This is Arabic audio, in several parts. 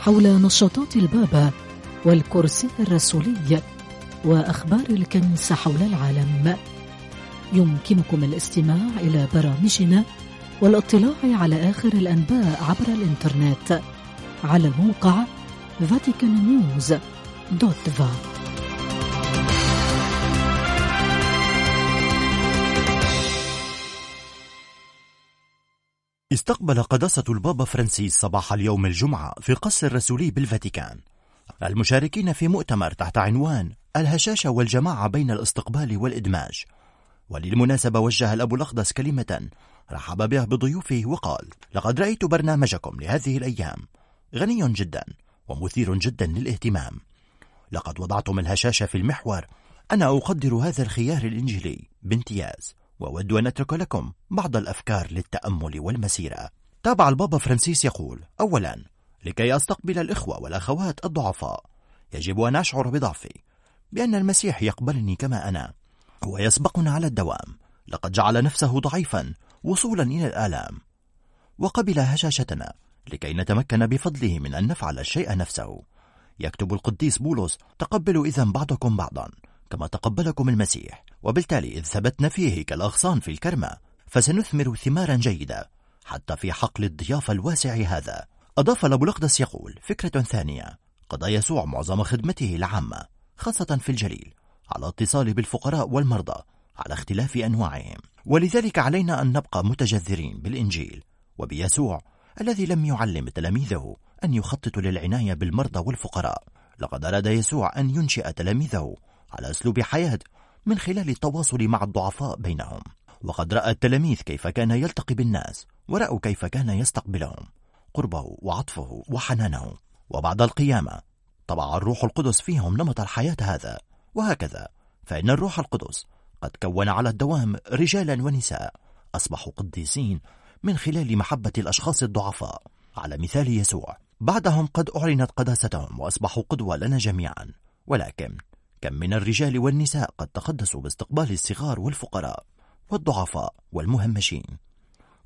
حول نشاطات البابا والكرسي الرسولي وأخبار الكنيسة حول العالم. يمكنكم الاستماع إلى برامجنا والاطلاع على آخر الأنباء عبر الإنترنت على الموقع vaticannews.va استقبل قداسة البابا فرانسيس صباح اليوم الجمعة في القصر الرسولي بالفاتيكان. المشاركين في مؤتمر تحت عنوان الهشاشة والجماعة بين الاستقبال والإدماج. وللمناسبة وجه الأب الأقدس كلمة رحب به بضيوفه وقال لقد رأيت برنامجكم لهذه الأيام. غني جدا ومثير جدا للاهتمام. لقد وضعتم الهشاشة في المحور. أنا أقدر هذا الخيار الإنجيلي بامتياز. وأود أن أترك لكم بعض الأفكار للتأمل والمسيرة. تابع البابا فرانسيس يقول أولا لكي أستقبل الإخوة والأخوات الضعفاء. يجب أن أشعر بضعفي بأن المسيح يقبلني كما أنا. هو يسبقنا على الدوام. لقد جعل نفسه ضعيفا وصولا إلى الآلام. وقبل هشاشتنا لكي نتمكن بفضله من أن نفعل الشيء نفسه. يكتب القديس بولس تقبلوا إذا بعضكم بعضا. كما تقبلكم المسيح. وبالتالي إذ ثبتنا فيه كالأغصان في الكرمة فسنثمر ثمارا جيدة حتى في حقل الضيافة الواسع هذا. أضاف الأبو الأقدس يقول فكرة ثانية. قضى يسوع معظم خدمته العامة خاصة في الجليل على اتصال بالفقراء والمرضى على اختلاف أنواعهم. ولذلك علينا أن نبقى متجذرين بالإنجيل وبيسوع الذي لم يعلم تلاميذه أن يخططوا للعناية بالمرضى والفقراء. لقد أراد يسوع أن ينشئ تلاميذه على أسلوب حياة من خلال التواصل مع الضعفاء بينهم. وقد رأى التلاميذ كيف كان يلتقي بالناس ورأوا كيف كان يستقبلهم قربه وعطفه وحنانه. وبعد القيامة طبع الروح القدس فيهم نمط الحياة هذا. وهكذا فإن الروح القدس قد كون على الدوام رجالا ونساء أصبحوا قديسين من خلال محبة الأشخاص الضعفاء. على مثال يسوع بعدهم قد أعلنت قداستهم وأصبحوا قدوة لنا جميعا. ولكن كم من الرجال والنساء قد تقدسوا باستقبال الصغار والفقراء والضعفاء والمهمشين.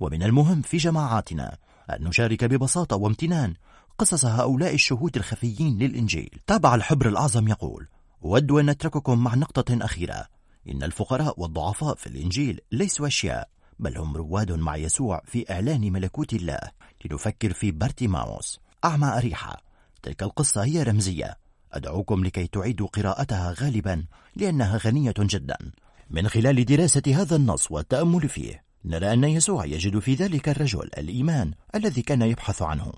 ومن المهم في جماعاتنا أن نشارك ببساطة وامتنان قصص هؤلاء الشهود الخفيين للإنجيل. تابع الحبر الأعظم يقول أود أن نترككم مع نقطة أخيرة. إن الفقراء والضعفاء في الإنجيل ليسوا أشياء بل هم رواد مع يسوع في إعلان ملكوت الله. لنفكر في بارتيماوس أعمى أريحة. تلك القصة هي رمزية. أدعوكم لكي تعيدوا قراءتها غالبا لأنها غنية جدا. من خلال دراسة هذا النص والتأمل فيه نرى أن يسوع يجد في ذلك الرجل الإيمان الذي كان يبحث عنه.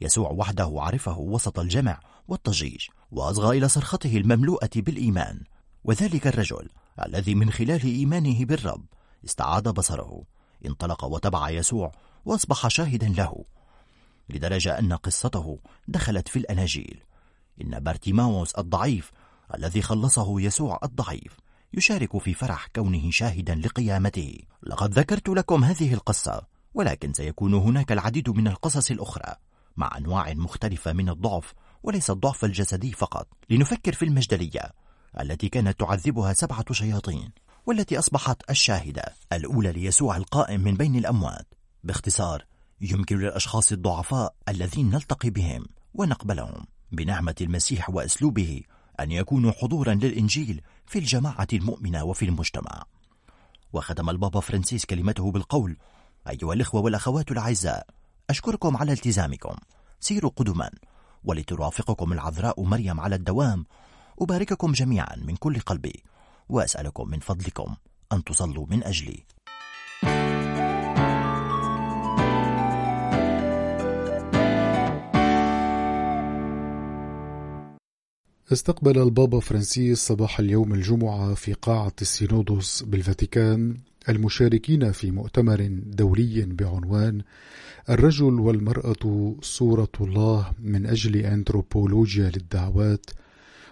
يسوع وحده عرفه وسط الجمع والضجيج وأصغى إلى صرخته المملوءة بالإيمان. وذلك الرجل الذي من خلال إيمانه بالرب استعاد بصره انطلق وتبع يسوع وأصبح شاهدا له. لدرجة أن قصته دخلت في الأناجيل. إن بارتيماوس الضعيف الذي خلصه يسوع الضعيف يشارك في فرح كونه شاهدا لقيامته. لقد ذكرت لكم هذه القصة ولكن سيكون هناك العديد من القصص الأخرى مع أنواع مختلفة من الضعف وليس الضعف الجسدي فقط. لنفكر في المجدلية التي كانت تعذبها سبعة شياطين والتي أصبحت الشاهدة الأولى ليسوع القائم من بين الأموات. باختصار يمكن للأشخاص الضعفاء الذين نلتقي بهم ونقبلهم. بنعمة المسيح وأسلوبه أن يكونوا حضورا للإنجيل في الجماعة المؤمنة وفي المجتمع. وختم البابا فرانسيس كلمته بالقول أيها الإخوة والأخوات الأعزاء أشكركم على التزامكم. سيروا قدما ولترافقكم العذراء مريم على الدوام. أبارككم جميعا من كل قلبي وأسألكم من فضلكم أن تصلوا من أجلي. استقبل البابا فرانسيس صباح اليوم الجمعة في قاعة السينودوس بالفاتيكان المشاركين في مؤتمر دولي بعنوان الرجل والمرأة صورة الله من أجل أنثروبولوجيا للدعوات.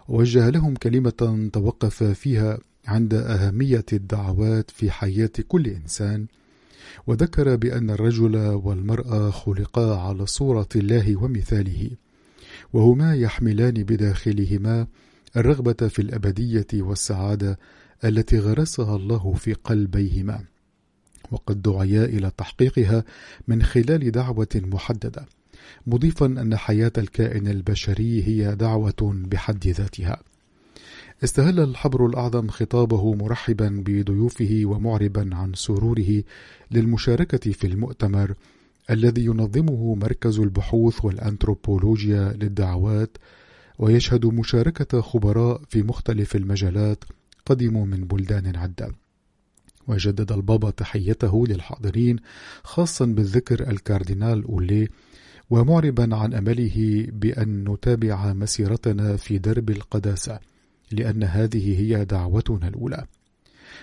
وجه لهم كلمة توقف فيها عند أهمية الدعوات في حياة كل إنسان. وذكر بأن الرجل والمرأة خلقا على صورة الله ومثاله. وهما يحملان بداخلهما الرغبة في الأبدية والسعادة التي غرسها الله في قلبيهما وقد دعيا إلى تحقيقها من خلال دعوة محددة مضيفا أن حياة الكائن البشري هي دعوة بحد ذاتها. استهل الحبر الأعظم خطابه مرحبا بضيوفه ومعربا عن سروره للمشاركة في المؤتمر الذي ينظمه مركز البحوث والأنثروبولوجيا للدعوات ويشهد مشاركة خبراء في مختلف المجالات قدموا من بلدان عدة. وجدد البابا تحيته للحاضرين خاصا بالذكر الكاردينال أولي ومعربا عن أمله بأن نتابع مسيرتنا في درب القداسة لأن هذه هي دعوتنا الأولى.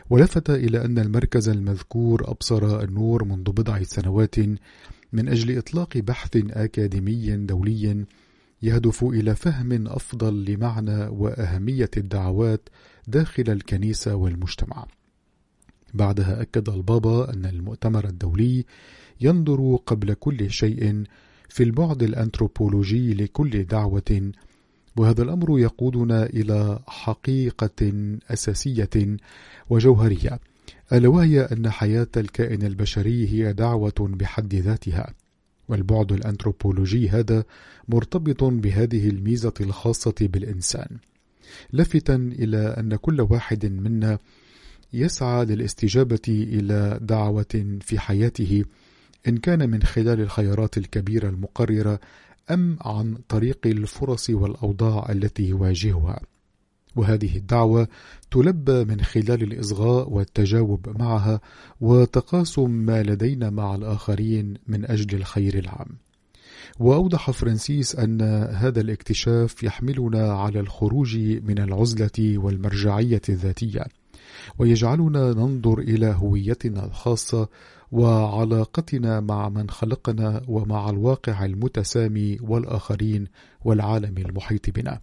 ولفت إلى أن المركز المذكور أبصر النور منذ بضع سنوات من أجل إطلاق بحث أكاديمي دولي يهدف إلى فهم أفضل لمعنى وأهمية الدعوات داخل الكنيسة والمجتمع. بعدها أكد البابا أن المؤتمر الدولي ينظر قبل كل شيء في البعد الأنثروبولوجي لكل دعوة وهذا الأمر يقودنا إلى حقيقة أساسية وجوهرية ألا وهي أن حياة الكائن البشري هي دعوة بحد ذاتها والبعد الأنثروبولوجي هذا مرتبط بهذه الميزة الخاصة بالإنسان. لافتا إلى أن كل واحد منا يسعى للاستجابة إلى دعوة في حياته إن كان من خلال الخيارات الكبيرة المقررة أم عن طريق الفرص والأوضاع التي يواجهها وهذه الدعوة تلبى من خلال الإصغاء والتجاوب معها وتقاسم ما لدينا مع الآخرين من أجل الخير العام. وأوضح فرانسيس أن هذا الاكتشاف يحملنا على الخروج من العزلة والمرجعية الذاتية، ويجعلنا ننظر إلى هويتنا الخاصة وعلاقتنا مع من خلقنا ومع الواقع المتسامي والآخرين والعالم المحيط بنا.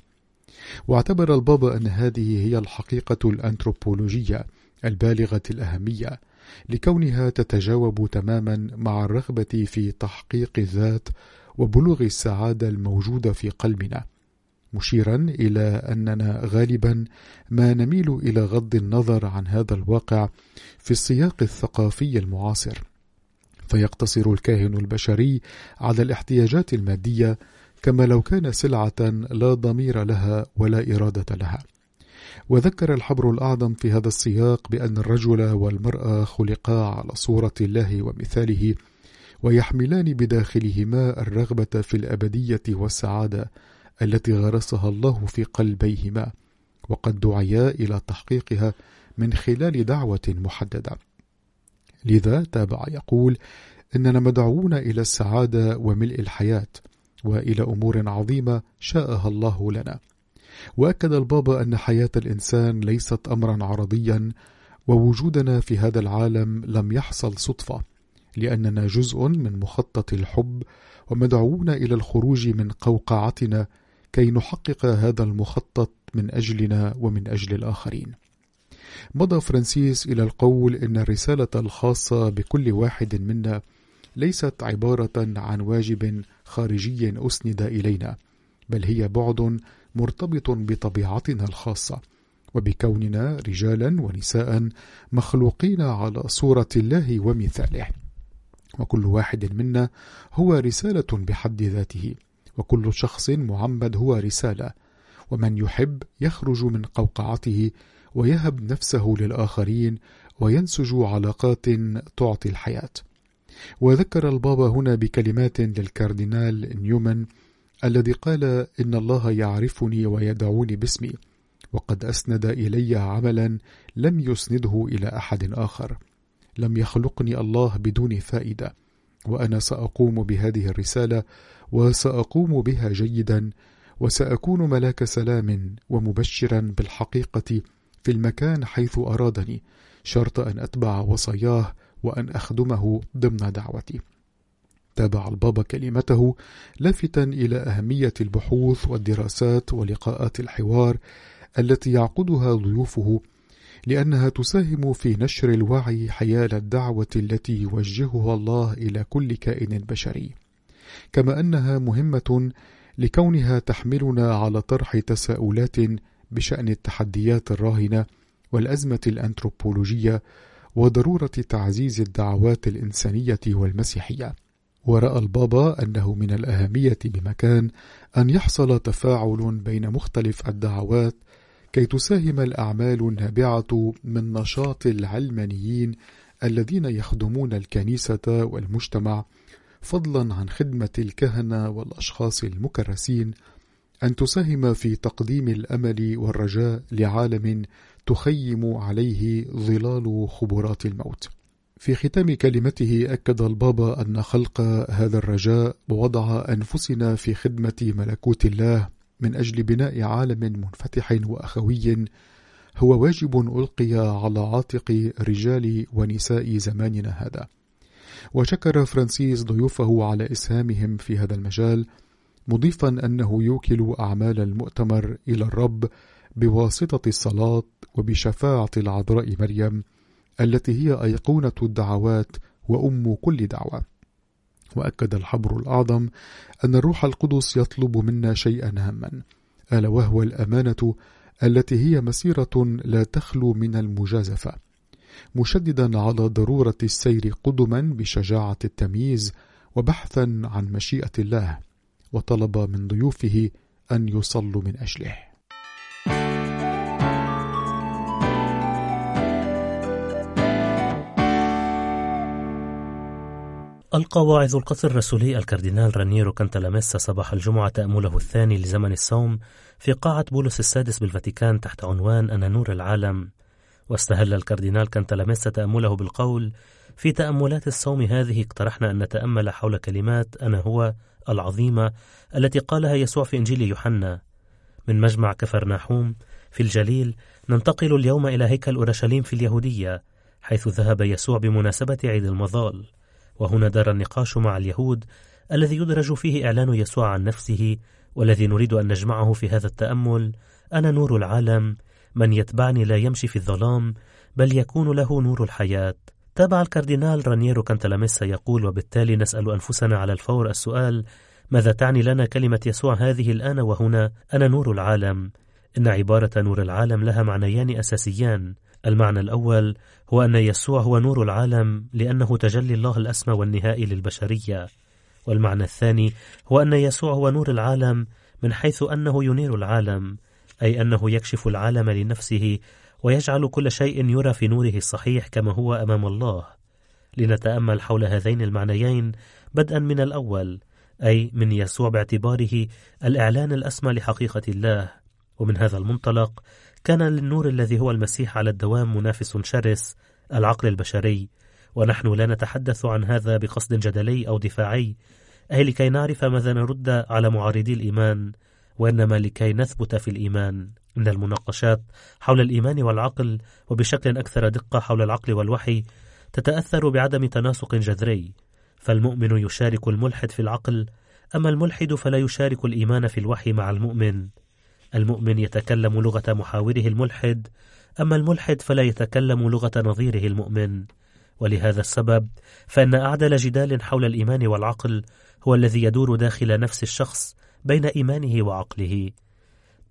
واعتبر البابا أن هذه هي الحقيقة الأنثروبولوجية البالغة الأهمية لكونها تتجاوب تماما مع الرغبة في تحقيق الذات وبلوغ السعادة الموجودة في قلبنا مشيرا إلى أننا غالبا ما نميل إلى غض النظر عن هذا الواقع في السياق الثقافي المعاصر. فيقتصر الكاهن البشري على الاحتياجات المادية كما لو كان سلعة لا ضمير لها ولا إرادة لها. وذكر الحبر الأعظم في هذا السياق بأن الرجل والمرأة خلقا على صورة الله ومثاله ويحملان بداخلهما الرغبة في الأبدية والسعادة التي غرسها الله في قلبيهما وقد دعيا إلى تحقيقها من خلال دعوة محددة. لذا تابع يقول إننا مدعوون إلى السعادة وملء الحياة وإلى أمور عظيمة شاءها الله لنا. وأكد البابا أن حياة الإنسان ليست امرا عرضيا ووجودنا في هذا العالم لم يحصل صدفة لأننا جزء من مخطط الحب ومدعوون إلى الخروج من قوقعتنا كي نحقق هذا المخطط من أجلنا ومن أجل الآخرين. مضى فرانسيس إلى القول إن الرسالة الخاصة بكل واحد منا ليست عبارة عن واجب خارجي أسند إلينا بل هي بعد مرتبط بطبيعتنا الخاصة وبكوننا رجالا ونساء مخلوقين على صورة الله ومثاله. وكل واحد منا هو رسالة بحد ذاته. وكل شخص معمد هو رسالة ومن يحب يخرج من قوقعته ويهب نفسه للآخرين وينسج علاقات تعطي الحياة. وذكر البابا هنا بكلمات للكاردينال نيومان الذي قال إن الله يعرفني ويدعوني باسمي وقد أسند إلي عملا لم يسنده إلى أحد آخر. لم يخلقني الله بدون فائدة وأنا سأقوم بهذه الرسالة وسأقوم بها جيدا وسأكون ملاك سلام ومبشرا بالحقيقة في المكان حيث أرادني شرط أن أتبع وصاياه وأن أخدمه ضمن دعوتي. تابع البابا كلمته لافتا إلى أهمية البحوث والدراسات ولقاءات الحوار التي يعقدها ضيوفه لأنها تساهم في نشر الوعي حيال الدعوة التي يوجهها الله إلى كل كائن بشري. كما أنها مهمة لكونها تحملنا على طرح تساؤلات بشأن التحديات الراهنة والأزمة الأنثروبولوجية وضرورة تعزيز الدعوات الإنسانية والمسيحية. ورأى البابا أنه من الأهمية بمكان أن يحصل تفاعل بين مختلف الدعوات كي تساهم الأعمال النابعة من نشاط العلمانيين الذين يخدمون الكنيسة والمجتمع فضلا عن خدمة الكهنة والأشخاص المكرسين أن تساهم في تقديم الأمل والرجاء لعالم تخيم عليه ظلال خبرات الموت. في ختام كلمته أكد البابا أن خلق هذا الرجاء ووضع أنفسنا في خدمة ملكوت الله من أجل بناء عالم منفتح وأخوي هو واجب ألقي على عاتق رجال ونساء زماننا هذا. وشكر فرانسيس ضيوفه على إسهامهم في هذا المجال مضيفا أنه يوكل أعمال المؤتمر إلى الرب بواسطة الصلاة وبشفاعة العذراء مريم التي هي أيقونة الدعوات وأم كل دعوة. وأكد الحبر الأعظم أن الروح القدس يطلب منا شيئا هاما ألا وهو الأمانة التي هي مسيرة لا تخلو من المجازفة. مشددا على ضرورة السير قدما بشجاعة التمييز وبحثا عن مشيئة الله وطلب من ضيوفه أن يصلوا من أجله. ألقى واعظ القصر الرسولي الكاردينال رانييرو كانتالاميسا صباح الجمعة تأمله الثاني لزمن الصوم في قاعة بولس السادس بالفاتيكان تحت عنوان أنا نور العالم. واستهل الكاردينال كانتالاميسا تأمله بالقول في تأملات الصوم هذه اقترحنا أن نتأمل حول كلمات أنا هو العظيمة التي قالها يسوع في إنجيل يوحنا. من مجمع كفرناحوم في الجليل ننتقل اليوم إلى هيكل أورشليم في اليهودية حيث ذهب يسوع بمناسبة عيد المظال. وهنا دار النقاش مع اليهود الذي يدرج فيه إعلان يسوع عن نفسه والذي نريد أن نجمعه في هذا التأمل. أنا نور العالم من يتبعني لا يمشي في الظلام بل يكون له نور الحياة. تابع الكاردينال رانييرو كانتلاميسا يقول وبالتالي نسأل أنفسنا على الفور السؤال ماذا تعني لنا كلمة يسوع هذه الآن وهنا؟ أنا نور العالم. إن عبارة نور العالم لها معنيان أساسيان. المعنى الأول هو أن يسوع هو نور العالم لأنه تجلي الله الأسمى والنهائي للبشرية. والمعنى الثاني هو أن يسوع هو نور العالم من حيث أنه ينير العالم. أي أنه يكشف العالم لنفسه ويجعل كل شيء يرى في نوره الصحيح كما هو أمام الله. لنتأمل حول هذين المعنيين بدءا من الأول أي من يسوع باعتباره الإعلان الأسمى لحقيقة الله. ومن هذا المنطلق كان للنور الذي هو المسيح على الدوام منافس شرس العقل البشري. ونحن لا نتحدث عن هذا بقصد جدلي أو دفاعي أي لكي نعرف ماذا نرد على معارضي الإيمان. وإنما لكي نثبت في الإيمان. إن المناقشات حول الإيمان والعقل وبشكل أكثر دقة حول العقل والوحي تتأثر بعدم تناسق جذري فالمؤمن يشارك الملحد في العقل أما الملحد فلا يشارك الإيمان في الوحي مع المؤمن. المؤمن يتكلم لغة محاوره الملحد أما الملحد فلا يتكلم لغة نظيره المؤمن. ولهذا السبب فإن أعدل جدال حول الإيمان والعقل هو الذي يدور داخل نفس الشخص بين إيمانه وعقله.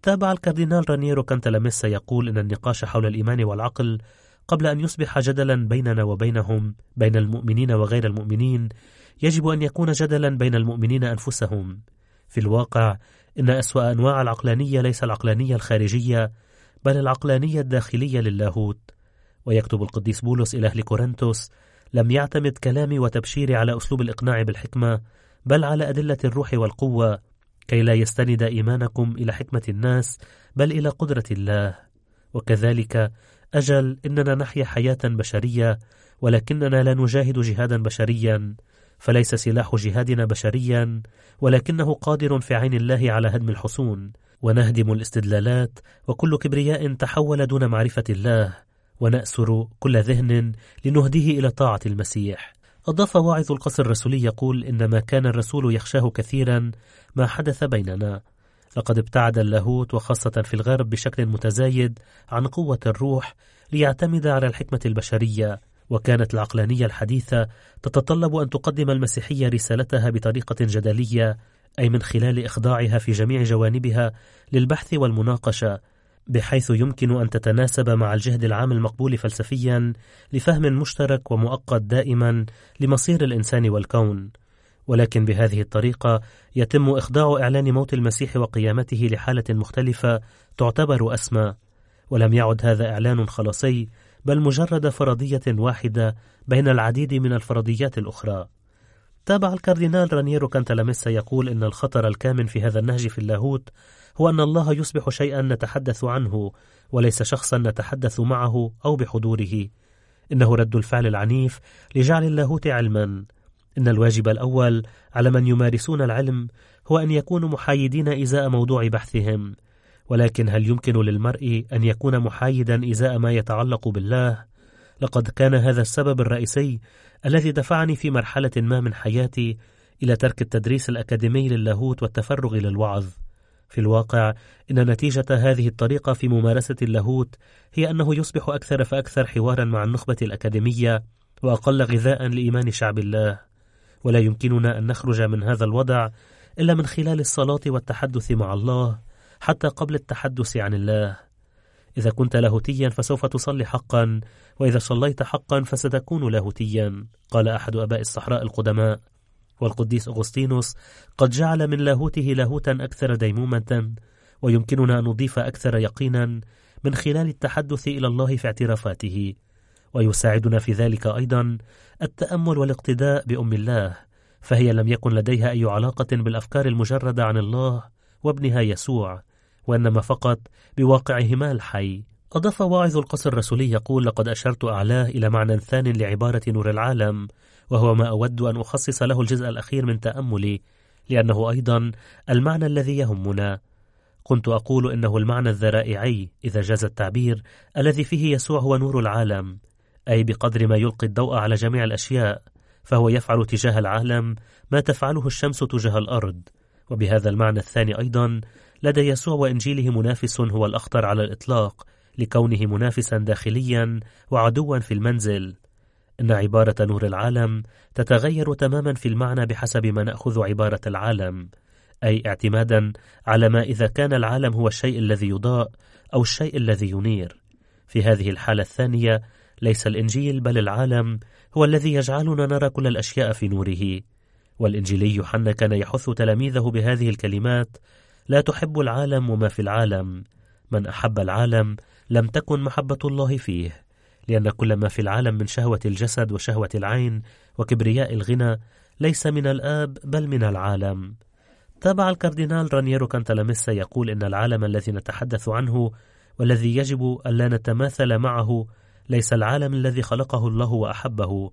تابع الكاردينال رانييرو كانتلاميسا يقول إن النقاش حول الإيمان والعقل قبل أن يصبح جدلا بيننا وبينهم بين المؤمنين وغير المؤمنين يجب أن يكون جدلا بين المؤمنين أنفسهم. في الواقع إن أسوأ أنواع العقلانية ليس العقلانية الخارجية بل العقلانية الداخلية للاهوت. ويكتب القديس بولس إلى أهل كورنثوس لم يعتمد كلامي وتبشيري على أسلوب الإقناع بالحكمة بل على أدلة الروح والقوة كي لا يستند إيمانكم إلى حكمة الناس بل إلى قدرة الله. وكذلك أجل إننا نحيا حياة بشرية ولكننا لا نجاهد جهادا بشريا. فليس سلاح جهادنا بشريا ولكنه قادر في عين الله على هدم الحصون. ونهدم الاستدلالات وكل كبرياء تحول دون معرفة الله. ونأسر كل ذهن لنهديه إلى طاعة المسيح. أضاف واعظ القصر الرسولي يقول إن ما كان الرسول يخشاه كثيرا ما حدث بيننا. لقد ابتعد اللاهوت وخاصة في الغرب بشكل متزايد عن قوة الروح ليعتمد على الحكمة البشرية وكانت العقلانية الحديثة تتطلب أن تقدم المسيحية رسالتها بطريقة جدلية أي من خلال إخضاعها في جميع جوانبها للبحث والمناقشة. بحيث يمكن أن تتناسب مع الجهد العام المقبول فلسفيا لفهم مشترك ومؤقت دائما لمصير الإنسان والكون. ولكن بهذه الطريقة يتم إخضاع إعلان موت المسيح وقيامته لحالة مختلفة تعتبر أسمى. ولم يعد هذا إعلان خلاصي بل مجرد فرضية واحدة بين العديد من الفرضيات الأخرى. تابع الكاردينال رانييرو كانتالاميسا يقول إن الخطر الكامن في هذا النهج في اللاهوت هو أن الله يصبح شيئا نتحدث عنه وليس شخصا نتحدث معه أو بحضوره إنه رد الفعل العنيف لجعل اللاهوت علما إن الواجب الأول على من يمارسون العلم هو أن يكونوا محايدين إزاء موضوع بحثهم ولكن هل يمكن للمرء أن يكون محايدا إزاء ما يتعلق بالله؟ لقد كان هذا السبب الرئيسي الذي دفعني في مرحلة ما من حياتي إلى ترك التدريس الأكاديمي للاهوت والتفرغ للوعظ. في الواقع إن نتيجة هذه الطريقة في ممارسة اللاهوت هي أنه يصبح أكثر فأكثر حوارا مع النخبة الأكاديمية وأقل غذاء لإيمان شعب الله. ولا يمكننا أن نخرج من هذا الوضع إلا من خلال الصلاة والتحدث مع الله حتى قبل التحدث عن الله إذا كنت لاهوتيا فسوف تصلي حقا وإذا صليت حقا فستكون لاهوتيا قال أحد أباء الصحراء القدماء والقديس أغسطينوس قد جعل من لاهوته لاهوتا أكثر ديمومة ويمكننا أن نضيف أكثر يقينا من خلال التحدث إلى الله في اعترافاته. ويساعدنا في ذلك أيضا التأمل والاقتداء بأم الله فهي لم يكن لديها أي علاقة بالأفكار المجردة عن الله وابنها يسوع وإنما فقط بواقعهما الحي. أضاف واعظ القصر الرسولي يقول لقد أشرت أعلاه إلى معنى ثان لعبارة نور العالم وهو ما أود أن أخصص له الجزء الأخير من تأملي لأنه أيضا المعنى الذي يهمنا. كنت أقول إنه المعنى الذرائعي إذا جاز التعبير الذي فيه يسوع هو نور العالم أي بقدر ما يلقي الضوء على جميع الأشياء فهو يفعل تجاه العالم ما تفعله الشمس تجاه الأرض. وبهذا المعنى الثاني أيضا لدى يسوع وإنجيله منافس هو الأخطر على الإطلاق لكونه منافسا داخليا وعدوا في المنزل. إن عبارة نور العالم تتغير تماما في المعنى بحسب ما نأخذ عبارة العالم أي اعتمادا على ما إذا كان العالم هو الشيء الذي يضاء أو الشيء الذي ينير. في هذه الحالة الثانية ليس الإنجيل بل العالم هو الذي يجعلنا نرى كل الأشياء في نوره. والإنجيلي يوحنا كان يحث تلاميذه بهذه الكلمات لا تحب العالم وما في العالم من أحب العالم لم تكن محبة الله فيه. لأن كل ما في العالم من شهوة الجسد وشهوة العين وكبرياء الغنى ليس من الآب بل من العالم. تابع الكاردينال رانييرو كانتالاميسا يقول إن العالم الذي نتحدث عنه والذي يجب ألا نتماثل معه ليس العالم الذي خلقه الله وأحبه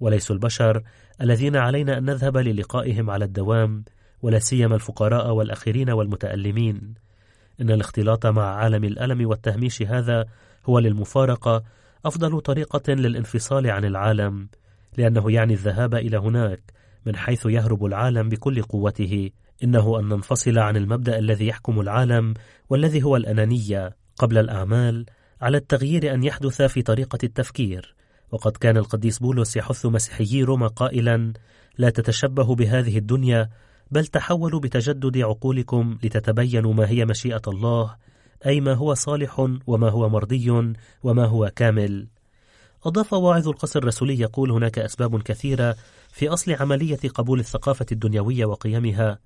وليس البشر الذين علينا أن نذهب للقائهم على الدوام ولا سيما الفقراء والأخرين والمتألمين. إن الاختلاط مع عالم الألم والتهميش هذا هو للمفارقة أفضل طريقة للانفصال عن العالم لأنه يعني الذهاب إلى هناك من حيث يهرب العالم بكل قوته. إنه أن ننفصل عن المبدأ الذي يحكم العالم والذي هو الأنانية قبل الأعمال على التغيير أن يحدث في طريقة التفكير. وقد كان القديس بولس يحث مسيحيي روما قائلا لا تتشبهوا بهذه الدنيا بل تحولوا بتجدد عقولكم لتتبينوا ما هي مشيئة الله أي ما هو صالح وما هو مرضي وما هو كامل. أضاف واعظ القصر الرسولي يقول هناك أسباب كثيرة في أصل عملية قبول الثقافة الدنيوية وقيمها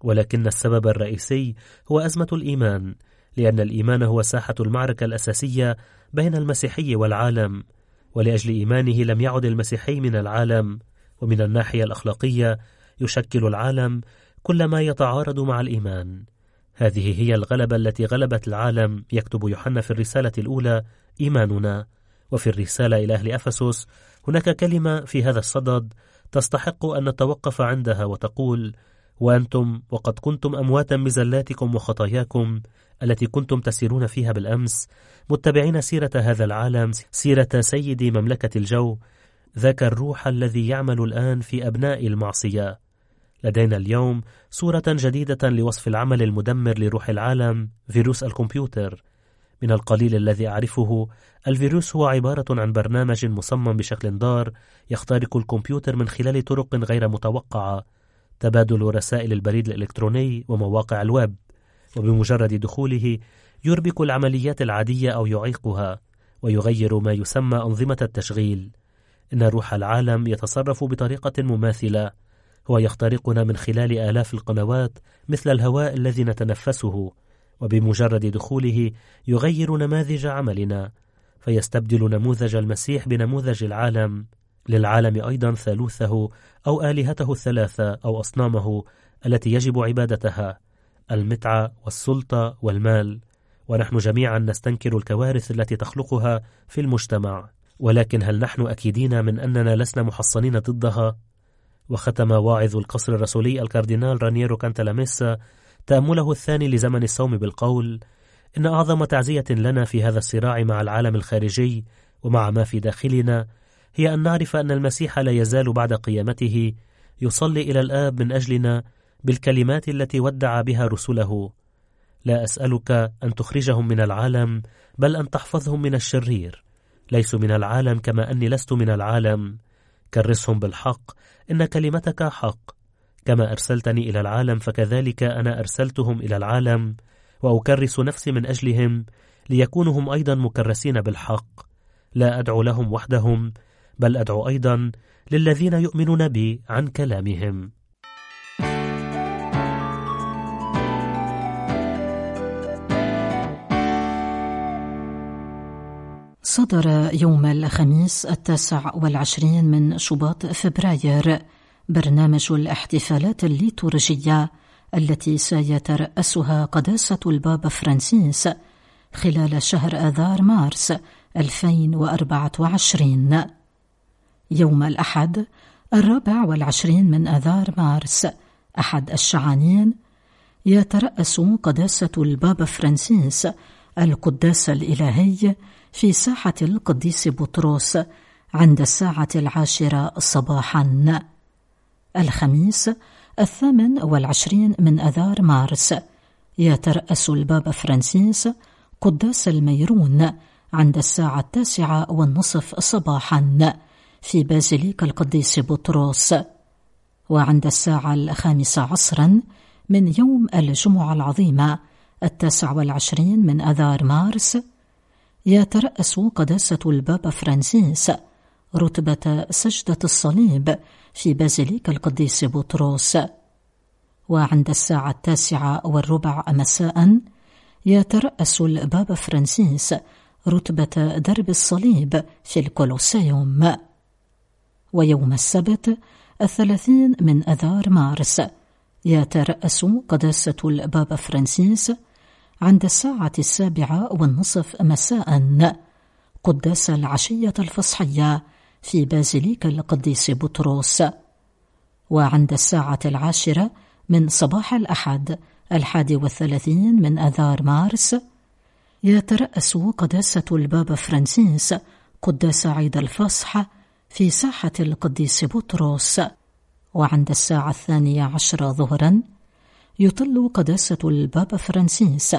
ولكن السبب الرئيسي هو أزمة الإيمان لأن الإيمان هو ساحة المعركة الأساسية بين المسيحي والعالم ولأجل إيمانه لم يعد المسيحي من العالم ومن الناحية الأخلاقية يشكل العالم كل ما يتعارض مع الإيمان. هذه هي الغلبة التي غلبت العالم يكتب يوحنا في الرسالة الأولى إيماننا. وفي الرسالة إلى أهل أفسس هناك كلمة في هذا الصدد تستحق أن نتوقف عندها وتقول وأنتم وقد كنتم أمواتا بزلاتكم وخطاياكم التي كنتم تسيرون فيها بالأمس متبعين سيرة هذا العالم سيرة سيد مملكة الجو ذاك الروح الذي يعمل الآن في أبناء المعصية. لدينا اليوم صورة جديدة لوصف العمل المدمر لروح العالم فيروس الكمبيوتر. من القليل الذي أعرفه الفيروس هو عبارة عن برنامج مصمم بشكل دار يخترق الكمبيوتر من خلال طرق غير متوقعة تبادل رسائل البريد الإلكتروني ومواقع الويب. وبمجرد دخوله يربك العمليات العادية أو يعيقها ويغير ما يسمى أنظمة التشغيل. إن روح العالم يتصرف بطريقة مماثلة. هو يخترقنا من خلال آلاف القنوات مثل الهواء الذي نتنفسه وبمجرد دخوله يغير نماذج عملنا فيستبدل نموذج المسيح بنموذج العالم. للعالم أيضا ثالوثه أو آلهته الثلاثة أو أصنامه التي يجب عبادتها المتعة والسلطة والمال. ونحن جميعا نستنكر الكوارث التي تخلقها في المجتمع. ولكن هل نحن أكيدين من أننا لسنا محصنين ضدها؟ وختم واعظ القصر الرسولي الكاردينال رانييرو كانتالاميسا تأمله الثاني لزمن الصوم بالقول إن أعظم تعزية لنا في هذا الصراع مع العالم الخارجي ومع ما في داخلنا هي أن نعرف أن المسيح لا يزال بعد قيامته يصلي إلى الآب من أجلنا بالكلمات التي ودع بها رسله. لا أسألك أن تخرجهم من العالم بل أن تحفظهم من الشرير. ليسوا من العالم كما أني لست من العالم. كرسهم بالحق إن كلمتك حق. كما أرسلتني إلى العالم فكذلك أنا أرسلتهم إلى العالم وأكرس نفسي من أجلهم ليكونوا هم أيضا مكرسين بالحق. لا أدعو لهم وحدهم بل أدعو أيضا للذين يؤمنون بي عن كلامهم. صدر يوم الخميس التاسع والعشرين من شباط فبراير برنامج الاحتفالات الليتورجية التي سيترأسها قداسة البابا فرانسيس خلال شهر آذار مارس 2024 يوم الأحد الرابع والعشرين من آذار مارس أحد الشعانين يترأس قداسة البابا فرانسيس القداس الإلهي في ساحة القديس بطرس عند الساعة العاشرة صباحا. الخميس الثامن والعشرين من أذار مارس. يترأس البابا فرانسيس قداس الميرون عند الساعة التاسعة والنصف صباحا في بازيليك القديس بطرس وعند الساعة الخامسة عصرا من يوم الجمعة العظيمة التاسع والعشرين من أذار مارس يترأس قداسة البابا فرانسيس رتبة سجدة الصليب في بازيليك القديس بطرس وعند الساعة التاسعة والربع مساء يترأس البابا فرانسيس رتبة درب الصليب في الكولوسيوم. ويوم السبت الثلاثين من أذار مارس يترأس قداسة البابا فرانسيس عند الساعة السابعة والنصف مساء. قداس العشية الفصحية في بازيليك القديس بطرس. وعند الساعة العاشرة من صباح الأحد الحادي والثلاثين من أذار مارس يترأس قداسة البابا فرانسيس قداس عيد الفصح في ساحة القديس بطرس. وعند الساعة الثانية عشرة ظهرا يطل قداسة البابا فرانسيس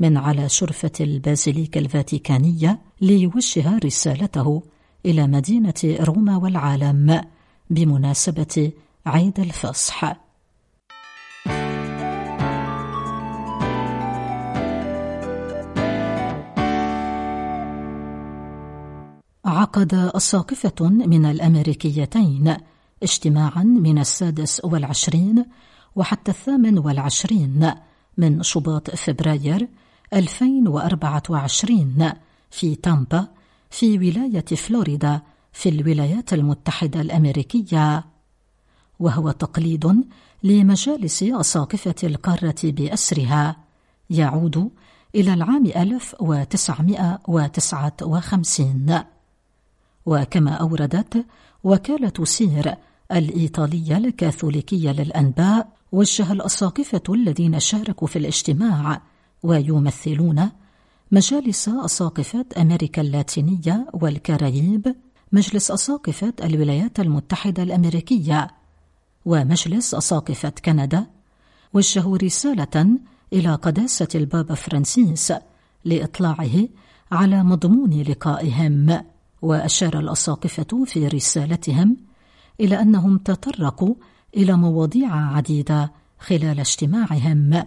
من على شرفة البازيليكا الفاتيكانية ليوجه رسالته إلى مدينة روما والعالم بمناسبة عيد الفصح. عقد الساقفة من الأمريكيتين اجتماعا من السادس والعشرين وحتى الثامن والعشرين من شباط فبراير 2024 في تامبا في ولاية فلوريدا في الولايات المتحدة الأمريكية. وهو تقليد لمجالس أساقفة القارة بأسرها يعود إلى العام 1959 وكما أوردت وكالة سير الإيطالية الكاثوليكية للأنباء وجه الأساقفة الذين شاركوا في الاجتماع ويمثلون مجالس أساقفة أمريكا اللاتينية والكاريب مجلس أساقفة الولايات المتحدة الأمريكية ومجلس أساقفة كندا وجهوا رسالة إلى قداسة البابا فرانسيس لإطلاعه على مضمون لقائهم وأشار الأساقفة في رسالتهم إلى أنهم تطرقوا إلى مواضيع عديدة خلال اجتماعهم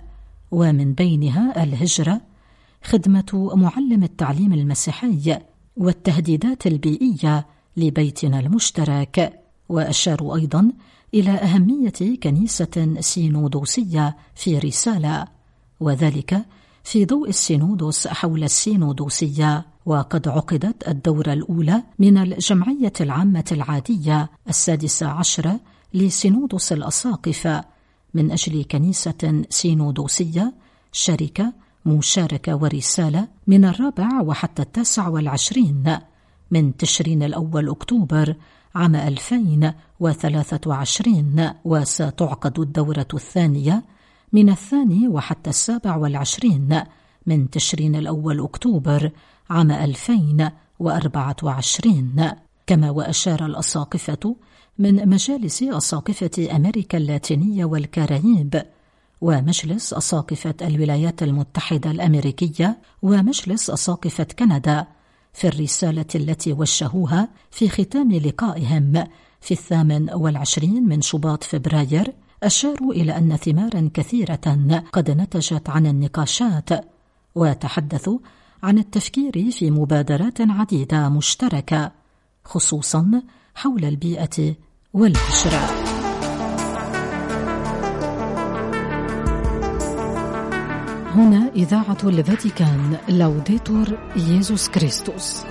ومن بينها الهجرة خدمة معلم التعليم المسيحي والتهديدات البيئية لبيتنا المشترك وأشاروا أيضا إلى أهمية كنيسة سينودوسية في رسالة وذلك في ضوء السينودوس حول السينودوسية وقد عقدت الدورة الأولى من الجمعية العامة العادية السادسة عشرة لسينودوس الأساقفة من أجل كنيسة سينودوسية شركة مشاركة ورسالة من الرابع وحتى التاسع والعشرين من تشرين الأول أكتوبر عام 2023 وستعقد الدورة الثانية من الثاني وحتى السابع والعشرين من تشرين الأول أكتوبر عام 2024 كما وأشار الأساقفة من مجالس أساقفة أمريكا اللاتينية والكاريب ومجلس أساقفة الولايات المتحدة الأمريكية ومجلس أساقفة كندا في الرسالة التي وجهوها في ختام لقائهم في الثامن والعشرين من شباط فبراير أشاروا إلى أن ثمارا كثيرة قد نتجت عن النقاشات وتحدثوا عن التفكير في مبادرات عديدة مشتركة خصوصا حول البيئة والهجرة هنا إذاعة الفاتيكان لوديتور ييزوس كريستوس